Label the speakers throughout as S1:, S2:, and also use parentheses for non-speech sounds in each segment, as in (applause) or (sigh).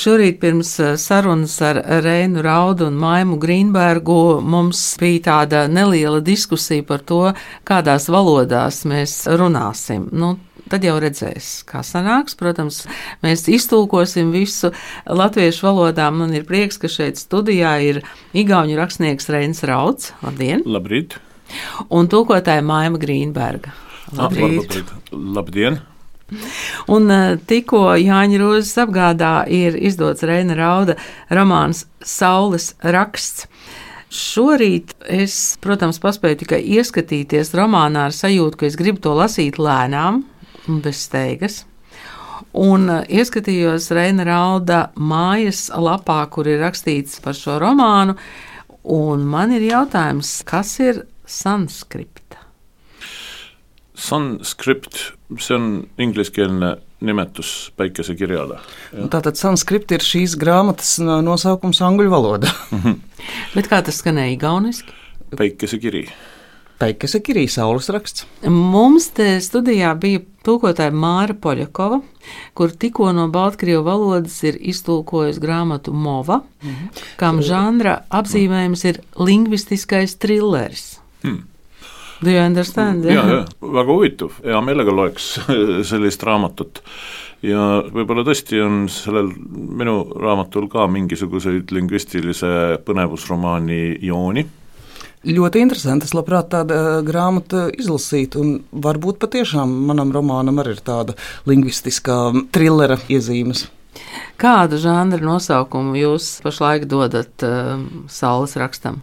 S1: Šorīt pirms eh, sarunas ar Reinu Raudu un Maimu Grīnbergu mums bija tāda neliela diskusija par to, kādās valodās mēs runāsim. Nu, Tad jau redzēs, kā sanāks. Protams, mēs iztulkosim visu latviešu valodā. Man ir prieks, ka šeit studijā ir igauņu rakstnieks Reins Rauds. Labdien!
S2: Labrīt!
S1: Un tulkotāja Maima Grīnberga.
S2: Labrīt! Labdien!
S1: Un eh, tikko Jāņa Rozes apgādā ir izdots Reina Rauda romāns Saules raksts. Šorīt es, protams, paspēju tikai ieskatīties romānā ar sajūtu, ka es gribu to lasīt lēnām, bez steigas. Un uh, ieskatījos Reina Rauda mājas lapā, kur ir rakstīts par šo romānu, un man ir jautājums, kas ir sanskripta?
S2: Sanskript, see on ingliskeelne nimetus päikesekirjale.
S3: Tātad sanskripta ir šīs grāmatas nosaukums angļu valodā. (laughs)
S1: Bet kā tas skanēja igauniski?
S2: Päikesekiri.
S3: Peikase Kirī saules raksts.
S1: Mums te studijā bija tulkotāja Māra Poļakova, kur tikko no Baltkrievu valodas ir iztulkojusi grāmatu Mova, mm -hmm. kam žanra apzīmējums ir lingvistiskais trilleris. Hmm. Do you understand?
S2: Ja, ja, väga huvitav, hea meelega loeks (laughs) sellist raamatut ja võib-olla tõesti on sellel minu raamatul ka mingisuguseid lingvistilise põnevusromaani jooni
S3: Ļoti interesanti. Es labprāt tādu uh, grāmatu izlasītu, un varbūt patiešām manam romānam arī ir tāda lingvistiskā trillera iezīmes.
S1: Kādu žanru nosaukumu jūs pašlaik dodat uh, saules rakstam?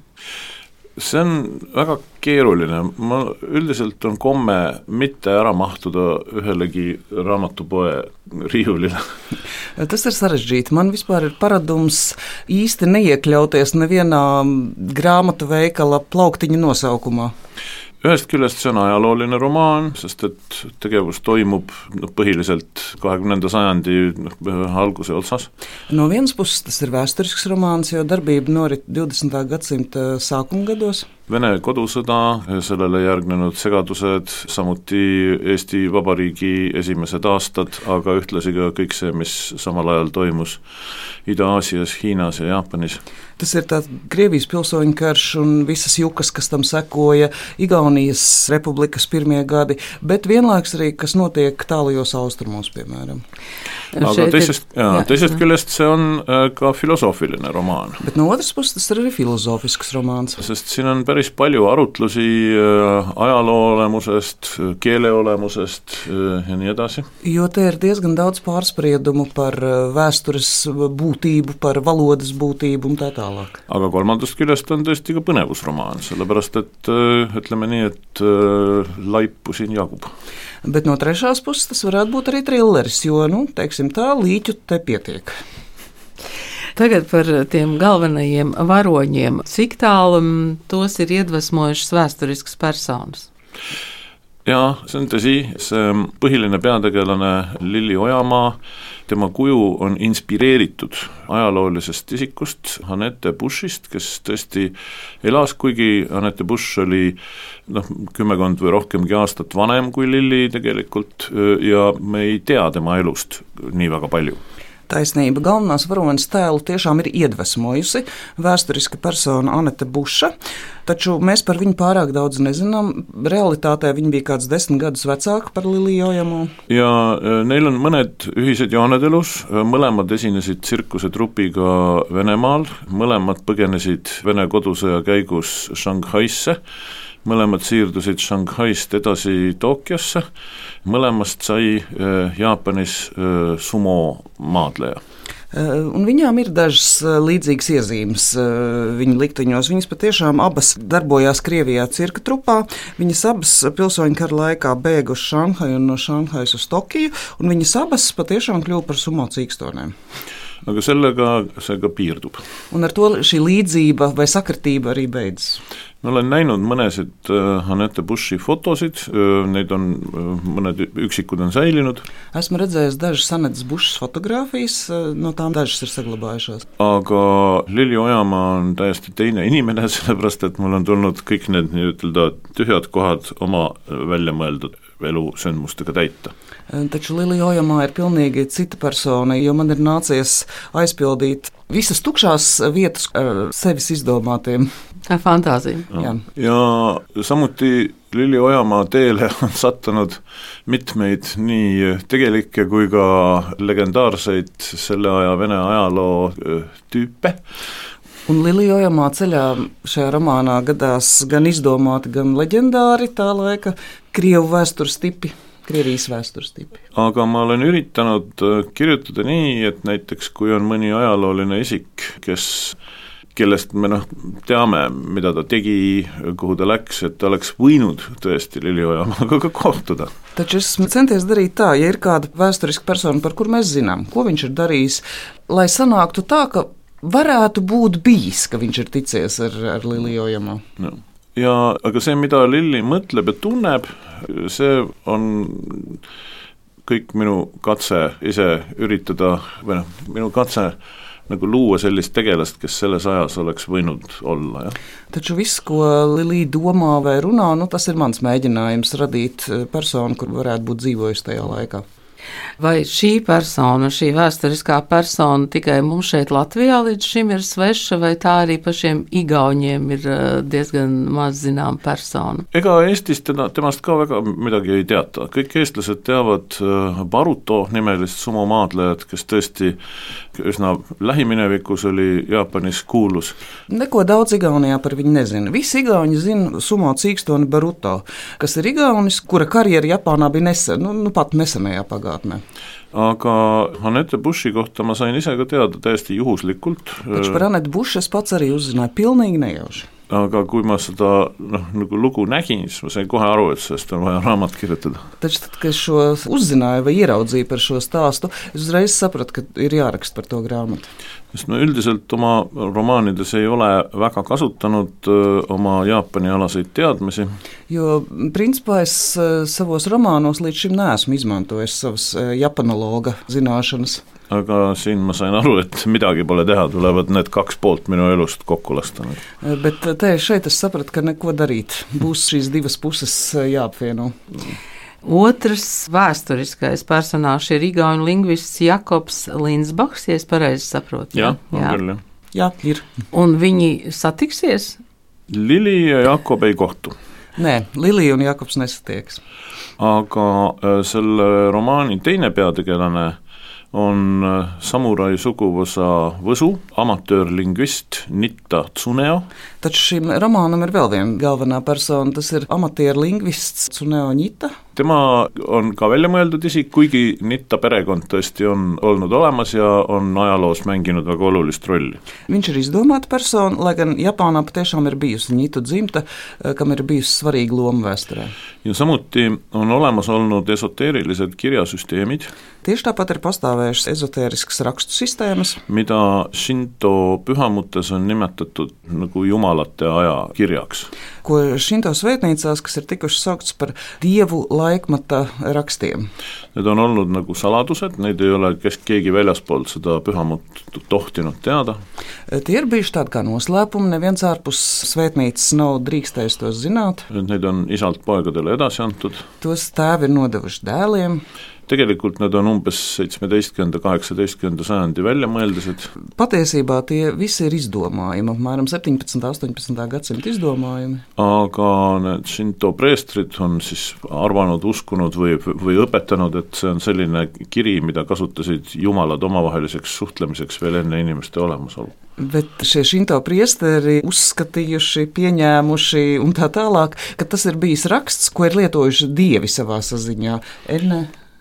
S2: See on väga keeruline, ma üldiselt on komme mitte ära mahtuda ühelegi raamatupoe riiulile. (laughs)
S3: Tas ir sarežģīti. Man vispār ir paradums īsti neiekļauties nevienā grāmatu veikala plauktiņa nosaukumā
S2: ühest küljest see on ajalooline romaan, sest et tegevus toimub noh, põhiliselt kahekümnenda sajandi noh, alguse otsas.
S3: no vienas puses tas ir vēsturisks romāns, jo darbība norit 20. gadsimta sākuma gados.
S2: Vene kodusõda, sellele järgnenud segadused, samuti Eesti Vabariigi esimesed aastad, aga ühtlasi ka kõik see, mis samal ajal toimus Ida-Aasias, Hiinas ja Jaapanis.
S3: Tas ir tāds Krievijas pilsoņu karš un visas jukas, kas tam sekoja, Igaunijas republikas pirmie gadi, bet vienlaiks arī, kas notiek tālajos austrumos, piemēram.
S2: aga teisest, jā, teisest jā. küljest see on äh, ka filosoofiline romaan.
S3: bet no otras puses tas ir arī filosofisks romāns.
S2: sest siin on päris palju arutlusi äh, ajaloo olemusest, keele olemusest äh, ja nii edasi.
S3: jo te ir diezgan daudz pārspriedumu par vēstures būtību, par valodas būtību un tā tālāk.
S2: aga kolmandast küljest on tõesti ka põnevusromaan, sellepärast et ütleme nii, et laipu siin jagub
S3: Bet no trešās puses tas varētu būt arī trilleris, jo, nu, teiksim tā, līķu te pietiek.
S1: Tagad par tiem galvenajiem varoņiem. Cik tālu tos ir iedvesmojušas vēsturiskas personas?
S2: jaa, see on tõsi, see põhiline peategelane Lilli Ojamaa tema kuju on inspireeritud ajaloolisest isikust, Anette Bushist, kes tõesti elas, kuigi Anette Bush oli noh, kümmekond või rohkemgi aastat vanem kui Lilli tegelikult ja me ei tea tema elust nii väga palju
S3: Taisnība galvenās varonas tēlu tiešām ir iedvesmojusi vēsturiska persona Anete Buša, taču mēs par viņu pārāk daudz nezinām. Realitātē viņa bija kāds desmit gadus vecāka par Liliju Ojamo.
S2: ja e, neil on mõned ühised jooned elus, e, mõlemad esinesid tsirkusetrupiga Venemaal, mõlemad põgenesid Vene kodusõja käigus Shanghaisse mõlemad siirdusid Shanghaist edasi Tokyosse, mõlemast sai äh, Jaapanis äh, sumo maadleja.
S3: Äh, un viņām ir dažas līdzīgas iezīmes viņa likteņos. Viņas patiešām abas darbojās Krievijā cirka trupā. Viņas abas pilsoņu kara laikā bēga uz Šanhaju un no Šanhajas uz Tokiju, un viņas abas patiešām kļuva par sumo cīkstonēm
S2: aga sellega see ka piirdub.
S3: un ar to šī līdzība vai sakritība arī beidzas?
S2: Olen näinud mõnesid äh, Anette Bushi fotosid, äh, neid on, äh, mõned üksikud on säilinud.
S3: esmu redzējis dažas Anetes Bušas fotogrāfijas, no tām dažas ir saglabājušās.
S2: aga Lili Ojamaa on täiesti teine inimene, (laughs) sellepärast et mul on tulnud kõik need nii-ütelda tühjad kohad oma välja mõeldud elusündmustega täita.
S3: Taču Lilija Ojamā ir pilnīgi cita persona, jo man ir nācies aizpildīt visas tukšās vietas ar sevis izdomātiem.
S1: Ar fantāziju.
S2: Ja. ja samuti Lilli Ojamaa teele on sattunud mitmeid nii tegelikke kui ka legendaarseid selle aja Vene ajaloo tüüpe
S3: Un Lilija Ojamaa ceļā šajā romānā gadās gan izdomāti, gan leģendāri tā laika Krievu vēstures tipi. Krievijas vēstures tipi.
S2: aga ma olen üritanud kirjutada nii, et näiteks kui on mõni ajalooline isik, kes kellest me noh, teame, mida ta tegi, kuhu ta läks, et ta oleks võinud tõesti Lili Ojamaaga ka kohtuda.
S3: Taču es centies darīt tā, ja ir kāda vēsturiska persona, par kuru mēs zinām, ko viņš ir darījis, lai sanāktu tā, ka varētu būt bijis, ka viņš ir ticies ar, ar Liliju Ojamaa.
S2: No. Ja aga see, mida Lilli mõtleb ja tunneb, see on kõik minu katse ise üritada või noh, minu katse nagu luua sellist tegelast, kes selles ajas oleks võinud olla. Ja.
S3: Taču viss, ko Lilija domā vai runā, nu, tas ir mans mēģinājums radīt personu, kur varētu būt dzīvojusi tajā laikā.
S1: Vai šī persona, šī vēsturiskā persona tikai mums šeit Latvijā līdz šim ir sveša, vai tā arī pašiem igauņiem ir eh, diezgan maz zinām persona?
S2: ega Eestis väga midagi ei teata, kõik eestlased teavad eh, Baruto nimelist sumomaadlejat, kes tõesti üsna lähiminevikus oli Jaapanis kuulus.
S3: Neko daudz Igaunijā par viņu nezina. Visi Igauni zina sumo cīkstoni Baruto, kas ir Igaunis, kura karjera Japānā bija nesen, nu, nu pat nesenajā pagātnē pagātnē.
S2: aga Anette Buši kohta ma sain ise ka teada täiesti juhuslikult.
S3: taču par Anette Buši es pats arī uzzināju pilnīgi nejauši
S2: aga kui ma seda noh, nagu lugu nägin, siis ma sain kohe aru, et sellest on vaja raamat kirjutada.
S3: Taču tad, kad šo uzzināju vai ieraudzīju par šo stāstu, es uzreiz sapratu, ka ir jāraksta par to grāmatu.
S2: sest no üldiselt oma romaanides ei ole väga kasutanud öö, oma Jaapani-alaseid teadmisi.
S3: Jo principā es savos romānos līdz šim neesmu izmantojis savas japanologa zināšanas
S2: aga siin ma sain aru, et midagi pole teha, tulevad need kaks poolt minu elust kokku lasta.
S3: Bet te šeit es sapratu, ka neko darīt. Būs šīs divas puses jāapvieno.
S1: Otrs vēsturiskais personāžs ir Igaunu lingvists Jakobs Linsbachs, ja es pareizi saprotu.
S2: Jā, jā. Küll, jā.
S3: jā, ir.
S1: Un viņi satiksies?
S2: Lili ja Jakob ei kohtu.
S3: Nē, Lilija un Jakobs nesatiekas.
S2: aga selle romaani teine peategelane on samurai suguvõsa Võsu, amatöörlingvist Nitta Tsuneo.
S3: Taču šim romānam ir vēl viena galvenā persona, tas ir amatierlingvists Tsuneo Nita.
S2: tema on ka välja mõeldud isik, kuigi Nitta perekond tõesti on olnud olemas ja on ajaloos mänginud väga olulist rolli.
S3: Viņš ir izdomāta persona, lai gan Japānā patiešām ir bijusi Nitu dzimta, kam ir bijusi svarīga loma vēsturē.
S2: ja samuti on olemas olnud esoteerilised kirjasüsteemid.
S3: Tieši tāpat ir pastāvējušas ezotēriskas rakstu sistēmas,
S2: mida Shinto pühamutes on nimetatud nagu jumalate aja kirjaks.
S3: ko Shinto svētnīcās, kas ir tikušas sauktas par dievu laikmata rakstiem.
S2: Need on olnud nagu saladused, neid ei ole kes, keegi väljaspoolt seda pühamut tohtinud teada.
S3: Tie ir bijuši tādi kā noslēpumi, neviens ārpus svētnīcas nav drīkstējis tos zināt.
S2: Neid on isalt poegadele edasi antud.
S3: Tos tēvi ir nodevuši dēliem.
S2: Tegelikult need on umbes seitsmeteistkümnenda, kaheksateistkümnenda sajandi väljamõeldised.
S3: Patiesībā tie visi ir izdomājumi, apmēram 17.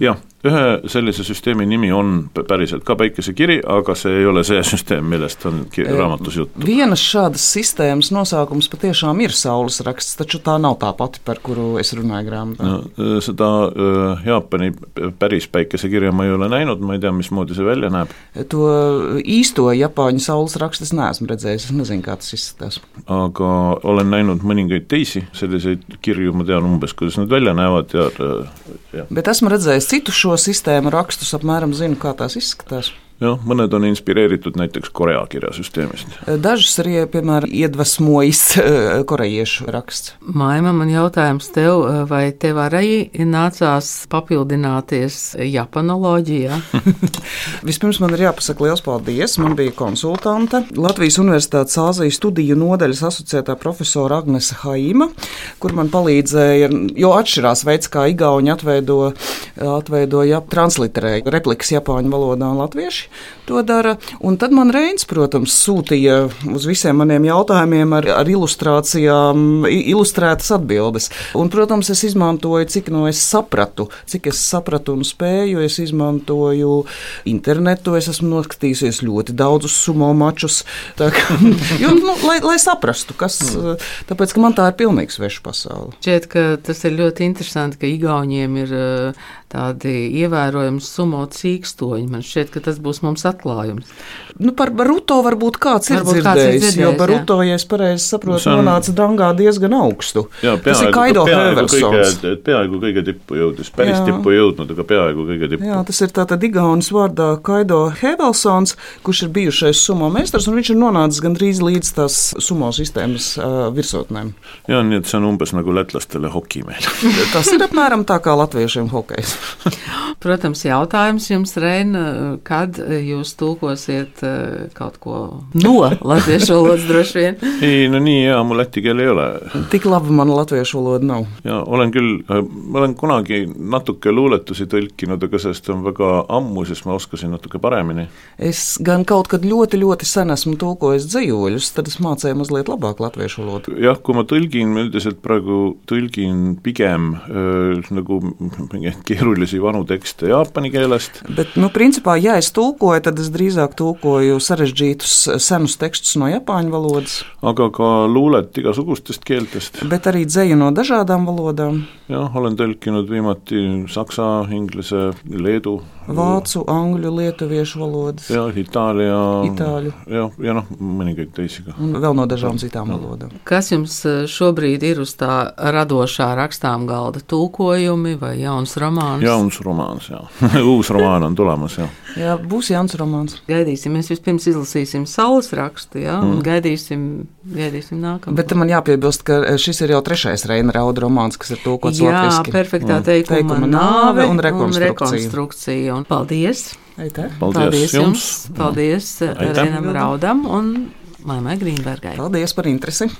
S2: jah, ühe sellise süsteemi nimi on päriselt ka päikesekiri, aga see ei ole see (laughs) süsteem, millest on raamatus juttu.
S3: Vienas šādas sistēmas nosaukums patiešām ir saules raksts, taču tā nav tā pati, par kuru es runāju grāmatā.
S2: No, seda Jaapani päris päikesekirja ma ei ole näinud, ma ei tea, mismoodi see välja näeb.
S3: To īsto Japāņu saules rakstu es neesmu redzējis, es nezinu, kā tas izskatās.
S2: aga olen näinud mõningaid teisi selliseid kirju, ma tean umbes, kuidas nad välja näevad ja, ja.
S3: Bet esmu redzējis citu šo sistēmu rakstus, apmēram zinu, kā tās izskatās.
S2: Jā, monēta on inspireeritud näiteks Korea kirjasüsteemist.
S3: Dažus arī, piemēram, iedvesmojis korejiešu raksts.
S1: Maima, man jautājums tev, vai tev arī nācās papildināties japanoloģijā? (laughs)
S3: Vispirms man ir jāpasaka liels paldies. Man bija konsultante Latvijas Universitātes Āzijas studiju nodaļas asociētā profesora Agnese Haima, kur man palīdzēja, jo atšķirās veids, kā Igauni atveido, atveido ja, transliterē replikas japāņu valodā un latvieši to dara. Un tad man Reins, protams, sūtīja uz visiem maniem jautājumiem ar, ar ilustrācijām, ilustrētas atbildes. Un, protams, es izmantoju, cik no es sapratu, cik es sapratu un spēju. Es izmantoju internetu, es esmu noskatījusies ļoti daudzus sumo mačus, kā, (laughs) jo, nu, lai, lai saprastu, kas. Tāpēc, ka man tā ir pilnīgi sveša pasaule.
S1: Šķiet, ka tas ir ļoti interesanti, ka Igauniem ir tādi ievērojami sumo cīkstoņi. Man šķiet, ka tas būs mums atklājums.
S3: Nu, par Baruto varbūt kāds varbūt ir dzirdējis, kāds ir dzirdējis jo Baruto, jā. ja es pareizi saprotu, San... nonāca dangā diezgan augstu. Jā, peaaegu, tas ir Kaido Hevelsons.
S2: Peaaegu kõige tippu jõudis, päris jā. tippu jõudnud, aga peaaegu kõige tippu.
S3: Jā, tas ir tātad Igaunis vārdā Kaido Hevelsons, kurš ir bijušais sumo meistars, un viņš ir nonācis gandrīz līdz tās sumo sistēmas uh, virsotnēm.
S2: Jā, et see on umbes nagu lätlastele hoki meil. (laughs)
S3: tas ir apmēram tā kā latviešiem hokejs. (laughs)
S1: Protams, jautājums jums, Reina, kad jūs tulkosiet eh, kaut ko no (laughs) latviešu valodas droši vien?
S2: ei, no nii hea mul läti keel ei ole.
S3: tik laba man latviešu valoda nav.
S2: ja olen küll, ma olen kunagi natuke luuletusi tõlkinud, aga sellest on väga ammu, sest ma oskasin natuke paremini.
S3: es gan kaut kad ļoti, ļoti sen esmu tulkojis dzējoļus, tad es mācīju mazliet labāk latviešu valodu.
S2: jah, kui ma tõlgin, ma üldiselt praegu tõlgin pigem äh, nagu (laughs) mingeid keerulisi vanu tekste jaapani keelest.
S3: Bet, nu, principā, ja es tulkoju, tad es drīzāk tulkoju sarežģītus senus tekstus no japāņu valodas.
S2: aga ka luulet igasugustest keeltest.
S3: Bet arī dzēju no dažādām valodām.
S2: jah, olen tõlkinud viimati saksa, inglise, leedu.
S3: Vācu, angļu, lietuviešu valodas.
S2: Jā, itālijā.
S3: Itāļu.
S2: Jā, ja noh, mõningaid teisi ka.
S3: Un vēl no dažām citām valodām.
S1: Kas jums eh, šobrīd ir uz tā radošā rakstām galda? Tulkojumi vai jauns romāns?
S2: Jauns romāns, jā. (laughs) Uus romāns on tulemas, jā.
S3: Jā, būs jauns romāns.
S1: Gaidīsim, mēs vispirms izlasīsim saules rakstu, jā, un mm. gaidīsim, gaidīsim nākamo.
S3: Bet man jāpiebilst, ka šis ir jau trešais Reina Rauda romāns, kas ir tulkots
S1: jā,
S3: latviski.
S1: Jā, perfektā mm. teikuma, teikuma nāve un rekonstrukcija. Un rekonstrukcija un paldies!
S2: Eite. Paldies, paldies jums!
S1: Paldies Reinam Raudam un Maimai Grīnbergai.
S3: Paldies par interesi!